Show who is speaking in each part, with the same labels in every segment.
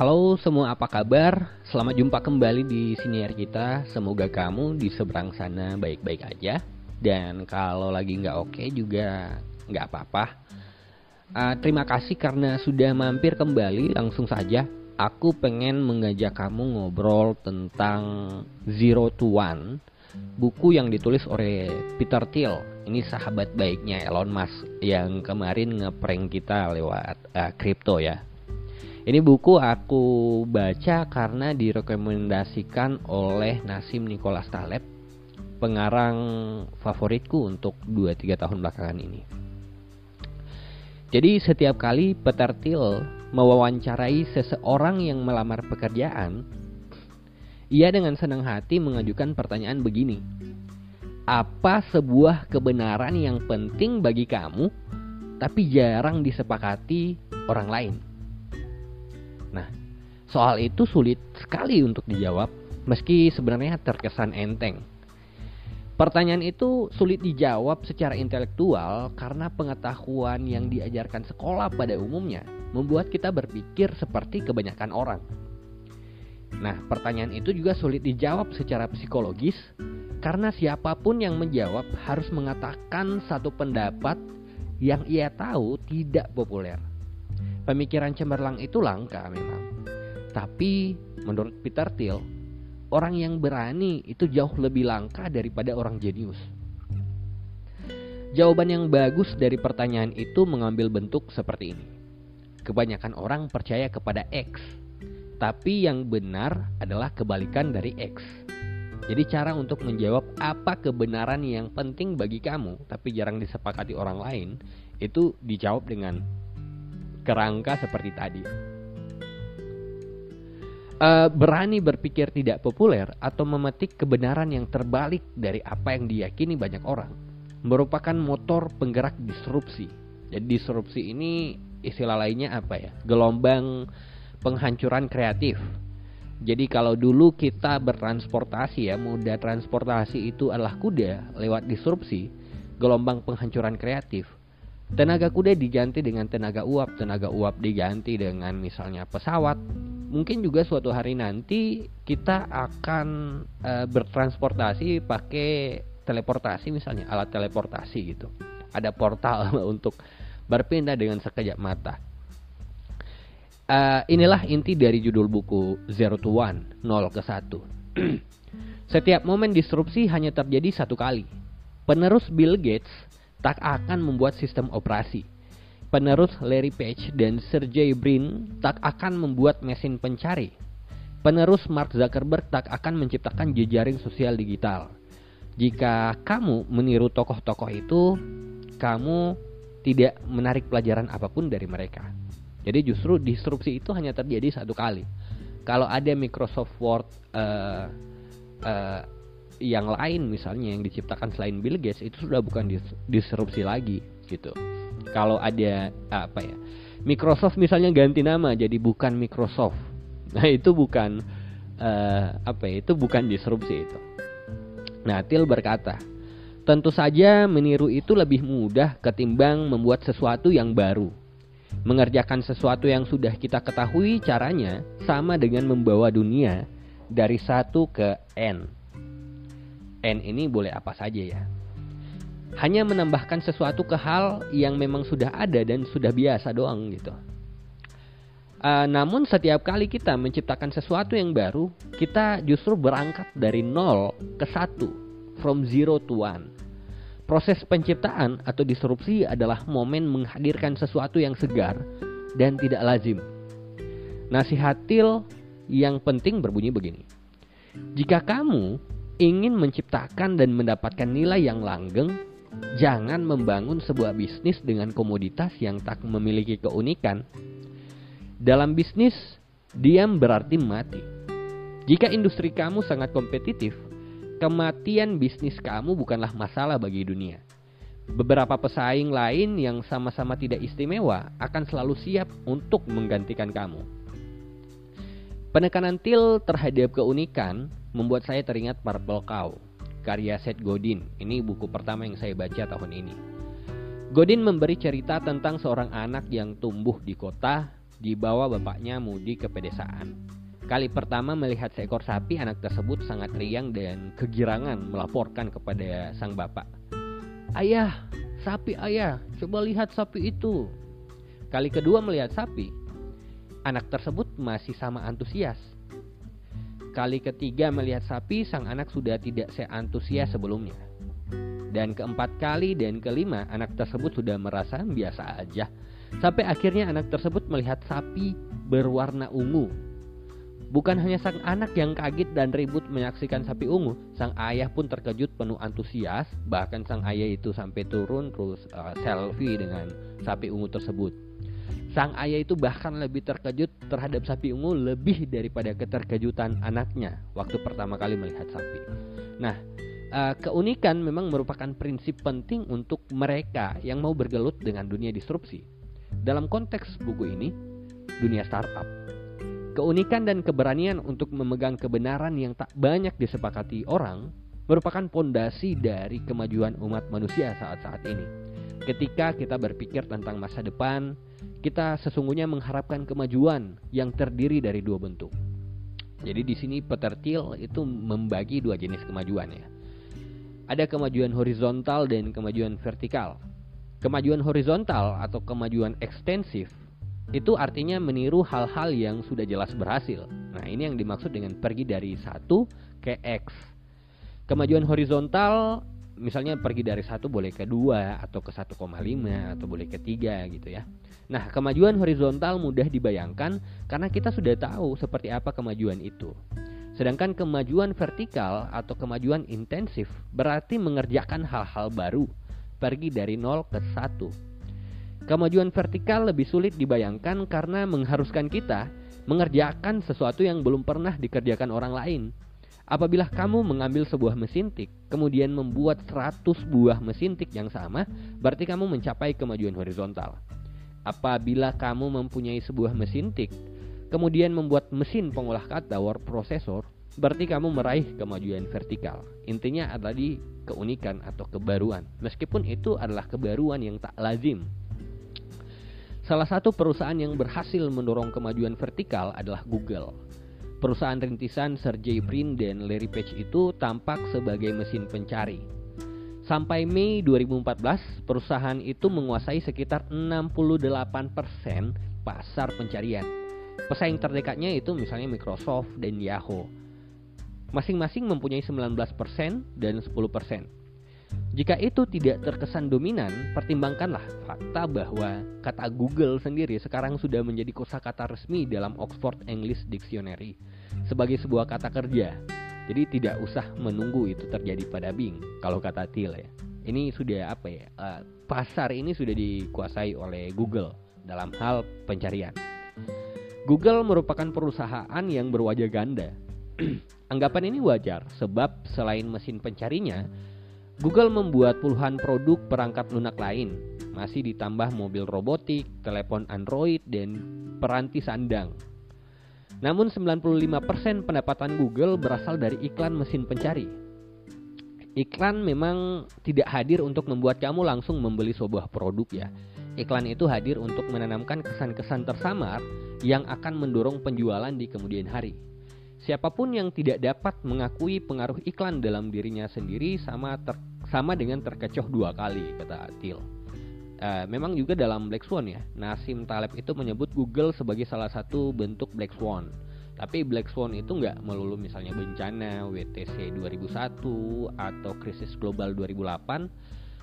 Speaker 1: Halo semua apa kabar? Selamat jumpa kembali di siniar kita. Semoga kamu di seberang sana baik-baik aja. Dan kalau lagi nggak oke juga nggak apa-apa. Uh, Terima kasih karena sudah mampir kembali Langsung saja. Aku pengen mengajak kamu ngobrol tentang Zero to One Buku yang ditulis oleh Peter Thiel. Ini sahabat baiknya Elon Musk Yang kemarin ngeprank kita lewat uh, crypto ya ini buku aku baca karena direkomendasikan oleh Nasim Nicholas Taleb, pengarang favoritku untuk 2-3 tahun belakangan ini. Jadi setiap kali Peter Thiel mewawancarai seseorang yang melamar pekerjaan, ia dengan senang hati mengajukan pertanyaan begini. Apa sebuah kebenaran yang penting bagi kamu tapi jarang disepakati orang lain? Soal itu sulit sekali untuk dijawab, meski sebenarnya terkesan enteng. Pertanyaan itu sulit dijawab secara intelektual karena pengetahuan yang diajarkan sekolah pada umumnya membuat kita berpikir seperti kebanyakan orang. Nah, pertanyaan itu juga sulit dijawab secara psikologis karena siapa pun yang menjawab harus mengatakan satu pendapat yang ia tahu tidak populer. Pemikiran cemerlang itu langka memang. Tapi menurut Peter Thiel, orang yang berani itu jauh lebih langka daripada orang jenius. Jawaban yang bagus dari pertanyaan itu mengambil bentuk seperti ini. Kebanyakan orang percaya kepada X, tapi yang benar adalah kebalikan dari X. Jadi cara untuk menjawab apa kebenaran yang penting bagi kamu tapi jarang disepakati orang lain itu dijawab dengan kerangka seperti tadi. Uh, berani berpikir tidak populer atau memetik kebenaran yang terbalik dari apa yang diyakini banyak orang merupakan motor penggerak disrupsi. Jadi disrupsi ini istilah lainnya apa ya? Gelombang penghancuran kreatif. Jadi kalau dulu kita bertransportasi ya, moda transportasi itu adalah kuda lewat disrupsi, gelombang penghancuran kreatif Tenaga kuda diganti dengan tenaga uap, tenaga uap diganti dengan misalnya pesawat. Mungkin juga suatu hari nanti kita akan e, bertransportasi pakai teleportasi misalnya, alat teleportasi gitu. Ada portal untuk berpindah dengan sekejap mata. Uh, inilah inti dari judul buku Zero to One, 0 ke 1. Setiap momen disrupsi hanya terjadi satu kali. Penerus Bill Gates tak akan membuat sistem operasi. Penerus Larry Page dan Sergey Brin tak akan membuat mesin pencari. Penerus Mark Zuckerberg tak akan menciptakan jejaring sosial digital. Jika kamu meniru tokoh-tokoh itu, kamu tidak menarik pelajaran apa pun dari mereka. Jadi justru disrupsi itu hanya terjadi satu kali. Kalau ada Microsoft Word uh, uh, yang lain misalnya yang diciptakan selain Bill Gates itu sudah bukan dis disrupsi lagi gitu. Kalau ada apa ya? Microsoft misalnya ganti nama jadi bukan Microsoft. Nah, itu bukan uh, apa ya? Itu bukan disrupsi itu. Nah, Til berkata, tentu saja meniru itu lebih mudah ketimbang membuat sesuatu yang baru. Mengerjakan sesuatu yang sudah kita ketahui caranya sama dengan membawa dunia dari satu ke N N ini boleh apa saja ya. Hanya menambahkan sesuatu ke hal yang memang sudah ada dan sudah biasa doang gitu. Uh, namun setiap kali kita menciptakan sesuatu yang baru, kita justru berangkat dari nol ke satu, from zero to one. Proses penciptaan atau disrupsi adalah momen menghadirkan sesuatu yang segar dan tidak lazim. Nasihatil yang penting berbunyi begini. Jika kamu ingin menciptakan dan mendapatkan nilai yang langgeng, jangan membangun sebuah bisnis dengan komoditas yang tak memiliki keunikan. Dalam bisnis, diam berarti mati. Jika industri kamu sangat kompetitif, kematian bisnis kamu bukanlah masalah bagi dunia. Beberapa pesaing lain yang sama-sama tidak istimewa akan selalu siap untuk menggantikan kamu. Penekanan til terhadap keunikan membuat saya teringat Purple Cow, karya Seth Godin. Ini buku pertama yang saya baca tahun ini. Godin memberi cerita tentang seorang anak yang tumbuh di kota dibawa bapaknya Mudi ke pedesaan. Kali pertama melihat seekor sapi, anak tersebut sangat riang dan kegirangan melaporkan kepada sang bapak. Ayah, sapi ayah, coba lihat sapi itu. Kali kedua melihat sapi, anak tersebut masih sama antusias. Kali ketiga melihat sapi, sang anak sudah tidak seantusias sebelumnya. Dan keempat kali dan kelima, anak tersebut sudah merasa biasa aja. Sampai akhirnya anak tersebut melihat sapi berwarna ungu. Bukan hanya sang anak yang kaget dan ribut menyaksikan sapi ungu, sang ayah pun terkejut penuh antusias. Bahkan sang ayah itu sampai turun terus uh, selfie dengan sapi ungu tersebut. Sang ayah itu bahkan lebih terkejut terhadap sapi ungu lebih daripada keterkejutan anaknya waktu pertama kali melihat sapi. Nah, uh, keunikan memang merupakan prinsip penting untuk mereka yang mau bergelut dengan dunia disrupsi. Dalam konteks buku ini, dunia startup. Keunikan dan keberanian untuk memegang kebenaran yang tak banyak disepakati orang merupakan pondasi dari kemajuan umat manusia saat-saat ini. Ketika kita berpikir tentang masa depan, kita sesungguhnya mengharapkan kemajuan yang terdiri dari dua bentuk. Jadi di sini Peter Thiel itu membagi dua jenis kemajuan ya. Ada kemajuan horizontal dan kemajuan vertikal. Kemajuan horizontal atau kemajuan ekstensif itu artinya meniru hal-hal yang sudah jelas berhasil. Nah, ini yang dimaksud dengan pergi dari satu ke X. Kemajuan horizontal misalnya pergi dari satu boleh ke dua atau ke 1,5 atau boleh ke tiga gitu ya. Nah, kemajuan horizontal mudah dibayangkan karena kita sudah tahu seperti apa kemajuan itu. Sedangkan kemajuan vertikal atau kemajuan intensif berarti mengerjakan hal-hal baru pergi dari 0 ke 1. Kemajuan vertikal lebih sulit dibayangkan karena mengharuskan kita mengerjakan sesuatu yang belum pernah dikerjakan orang lain. Apabila kamu mengambil sebuah mesin tik, kemudian membuat 100 buah mesin tik yang sama, berarti kamu mencapai kemajuan horizontal. Apabila kamu mempunyai sebuah mesin tik, kemudian membuat mesin pengolah kata word processor, berarti kamu meraih kemajuan vertikal. Intinya adalah di keunikan atau kebaruan. Meskipun itu adalah kebaruan yang tak lazim. Salah satu perusahaan yang berhasil mendorong kemajuan vertikal adalah Google. Perusahaan rintisan Sergey Brin dan Larry Page itu tampak sebagai mesin pencari. Sampai Mei 2014, perusahaan itu menguasai sekitar 68% pasar pencarian. Pesaing terdekatnya itu misalnya Microsoft dan Yahoo masing-masing mempunyai 19% dan 10%. Jika itu tidak terkesan dominan, pertimbangkanlah fakta bahwa kata Google sendiri sekarang sudah menjadi kosakata resmi dalam Oxford English Dictionary sebagai sebuah kata kerja. Jadi tidak usah menunggu itu terjadi pada Bing kalau kata Thiel ya. Ini sudah apa ya? Uh, pasar ini sudah dikuasai oleh Google dalam hal pencarian. Google merupakan perusahaan yang berwajah ganda Anggapan ini wajar sebab selain mesin pencarinya, Google membuat puluhan produk perangkat lunak lain, masih ditambah mobil robotik, telepon Android, dan peranti sandang. Namun 95% pendapatan Google berasal dari iklan mesin pencari. Iklan memang tidak hadir untuk membuat kamu langsung membeli sebuah produk ya. Iklan itu hadir untuk menanamkan kesan-kesan tersamar yang akan mendorong penjualan di kemudian hari. Siapa pun yang tidak dapat mengakui pengaruh iklan dalam dirinya sendiri sama ter, sama dengan terkecoh dua kali kata Til. Uh, memang juga dalam Black Swan ya, Nasim Taleb itu menyebut Google sebagai salah satu bentuk Black Swan. Tapi Black Swan itu nggak melulu misalnya bencana, WTC 2001 atau krisis global 2008.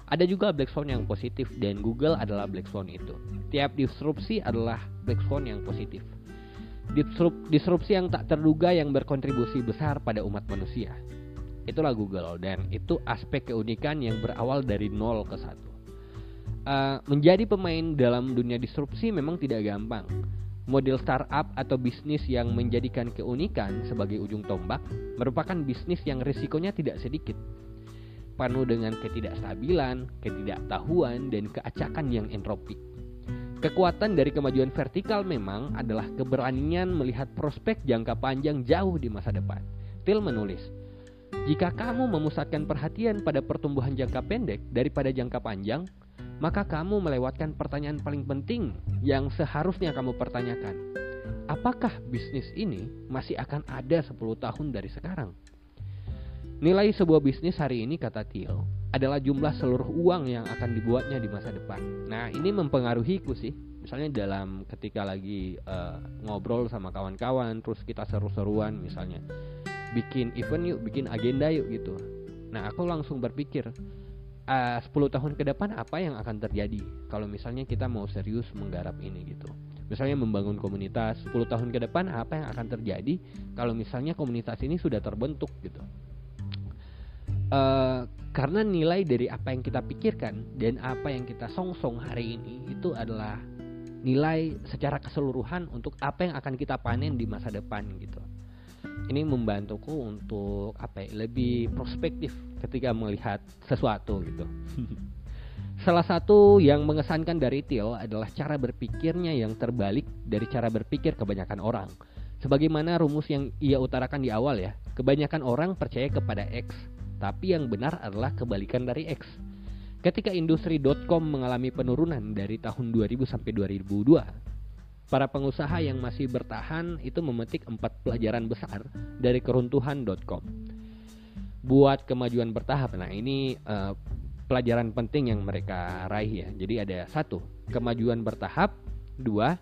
Speaker 1: Ada juga Black Swan yang positif dan Google adalah Black Swan itu. Tiap disrupsi adalah Black Swan yang positif disrupsi yang tak terduga yang berkontribusi besar pada umat manusia. Itulah Google dan itu aspek keunikan yang berawal dari nol ke satu. Uh, menjadi pemain dalam dunia disrupsi memang tidak gampang. Model startup atau bisnis yang menjadikan keunikan sebagai ujung tombak merupakan bisnis yang risikonya tidak sedikit. Penuh dengan ketidakstabilan, ketidaktahuan, dan keacakan yang entropik. Kekuatan dari kemajuan vertikal memang adalah keberanian melihat prospek jangka panjang jauh di masa depan. Till menulis, jika kamu memusatkan perhatian pada pertumbuhan jangka pendek daripada jangka panjang, maka kamu melewatkan pertanyaan paling penting yang seharusnya kamu pertanyakan. Apakah bisnis ini masih akan ada 10 tahun dari sekarang? Nilai sebuah bisnis hari ini kata Thiel adalah jumlah seluruh uang yang akan dibuatnya di masa depan. Nah, ini mempengaruhiku sih. Misalnya dalam ketika lagi uh, ngobrol sama kawan-kawan, terus kita seru-seruan misalnya, bikin event yuk, bikin agenda yuk gitu. Nah, aku langsung berpikir, uh, 10 tahun ke depan apa yang akan terjadi kalau misalnya kita mau serius menggarap ini gitu. Misalnya membangun komunitas 10 tahun ke depan apa yang akan terjadi kalau misalnya komunitas ini sudah terbentuk gitu. Uh, karena nilai dari apa yang kita pikirkan dan apa yang kita songsong hari ini itu adalah nilai secara keseluruhan untuk apa yang akan kita panen di masa depan gitu ini membantuku untuk apa ya, lebih prospektif ketika melihat sesuatu gitu. Salah satu yang mengesankan dari Till adalah cara berpikirnya yang terbalik dari cara berpikir kebanyakan orang. Sebagaimana rumus yang ia utarakan di awal ya, kebanyakan orang percaya kepada X, tapi yang benar adalah kebalikan dari X. Ketika industri.com mengalami penurunan dari tahun 2000 sampai 2002, Para pengusaha yang masih bertahan itu memetik empat pelajaran besar dari keruntuhan.com. Buat kemajuan bertahap, nah ini uh, pelajaran penting yang mereka raih ya. Jadi ada satu, kemajuan bertahap, dua,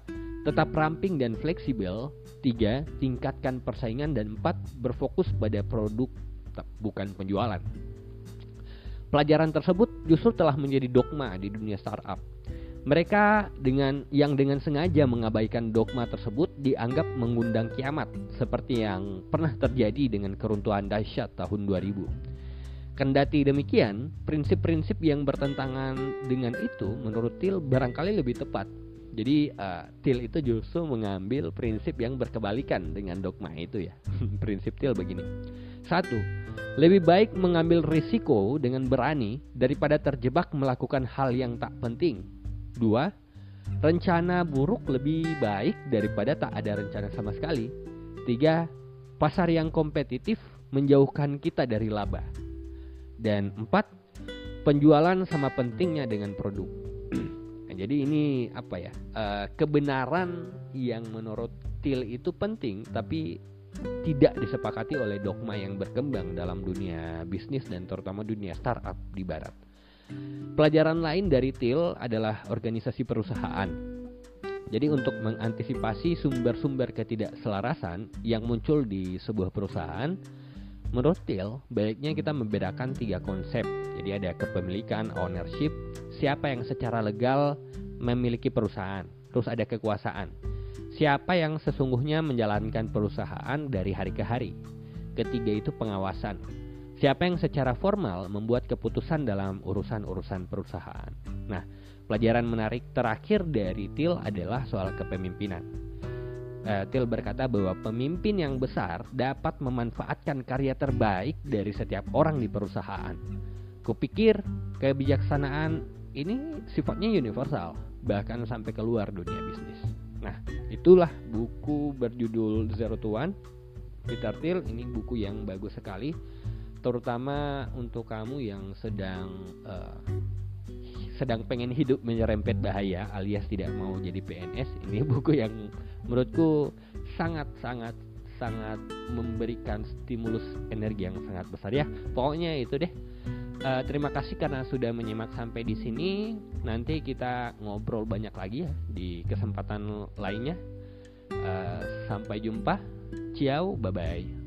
Speaker 1: tetap ramping dan fleksibel, tiga, tingkatkan persaingan dan empat, berfokus pada produk bukan penjualan. Pelajaran tersebut justru telah menjadi dogma di dunia startup mereka dengan yang dengan sengaja mengabaikan dogma tersebut dianggap mengundang kiamat seperti yang pernah terjadi dengan keruntuhan dahsyat tahun 2000. Kendati demikian, prinsip-prinsip yang bertentangan dengan itu menurut Till barangkali lebih tepat. Jadi uh, Till itu justru mengambil prinsip yang berkebalikan dengan dogma itu ya. prinsip Till begini. Satu, lebih baik mengambil risiko dengan berani daripada terjebak melakukan hal yang tak penting Dua, rencana buruk lebih baik daripada tak ada rencana sama sekali. Tiga, pasar yang kompetitif menjauhkan kita dari laba. Dan empat, penjualan sama pentingnya dengan produk. nah, jadi ini apa ya? Uh, kebenaran yang menurut Til itu penting, tapi tidak disepakati oleh dogma yang berkembang dalam dunia bisnis dan terutama dunia startup di barat. Pelajaran lain dari TIL adalah organisasi perusahaan. Jadi untuk mengantisipasi sumber-sumber ketidakselarasan yang muncul di sebuah perusahaan, menurut TIL baiknya kita membedakan tiga konsep. Jadi ada kepemilikan, ownership, siapa yang secara legal memiliki perusahaan, terus ada kekuasaan. Siapa yang sesungguhnya menjalankan perusahaan dari hari ke hari. Ketiga itu pengawasan Siapa yang secara formal membuat keputusan dalam urusan-urusan perusahaan. Nah, pelajaran menarik terakhir dari Til adalah soal kepemimpinan. Uh, Til berkata bahwa pemimpin yang besar dapat memanfaatkan karya terbaik dari setiap orang di perusahaan. Kupikir kebijaksanaan ini sifatnya universal, bahkan sampai keluar dunia bisnis. Nah, itulah buku berjudul Zero to One Peter Thiel ini buku yang bagus sekali terutama untuk kamu yang sedang uh, sedang pengen hidup menyerempet bahaya alias tidak mau jadi PNS ini buku yang menurutku sangat sangat sangat memberikan stimulus energi yang sangat besar ya. Pokoknya itu deh. Uh, terima kasih karena sudah menyimak sampai di sini. Nanti kita ngobrol banyak lagi ya di kesempatan lainnya. Uh, sampai jumpa. Ciao bye bye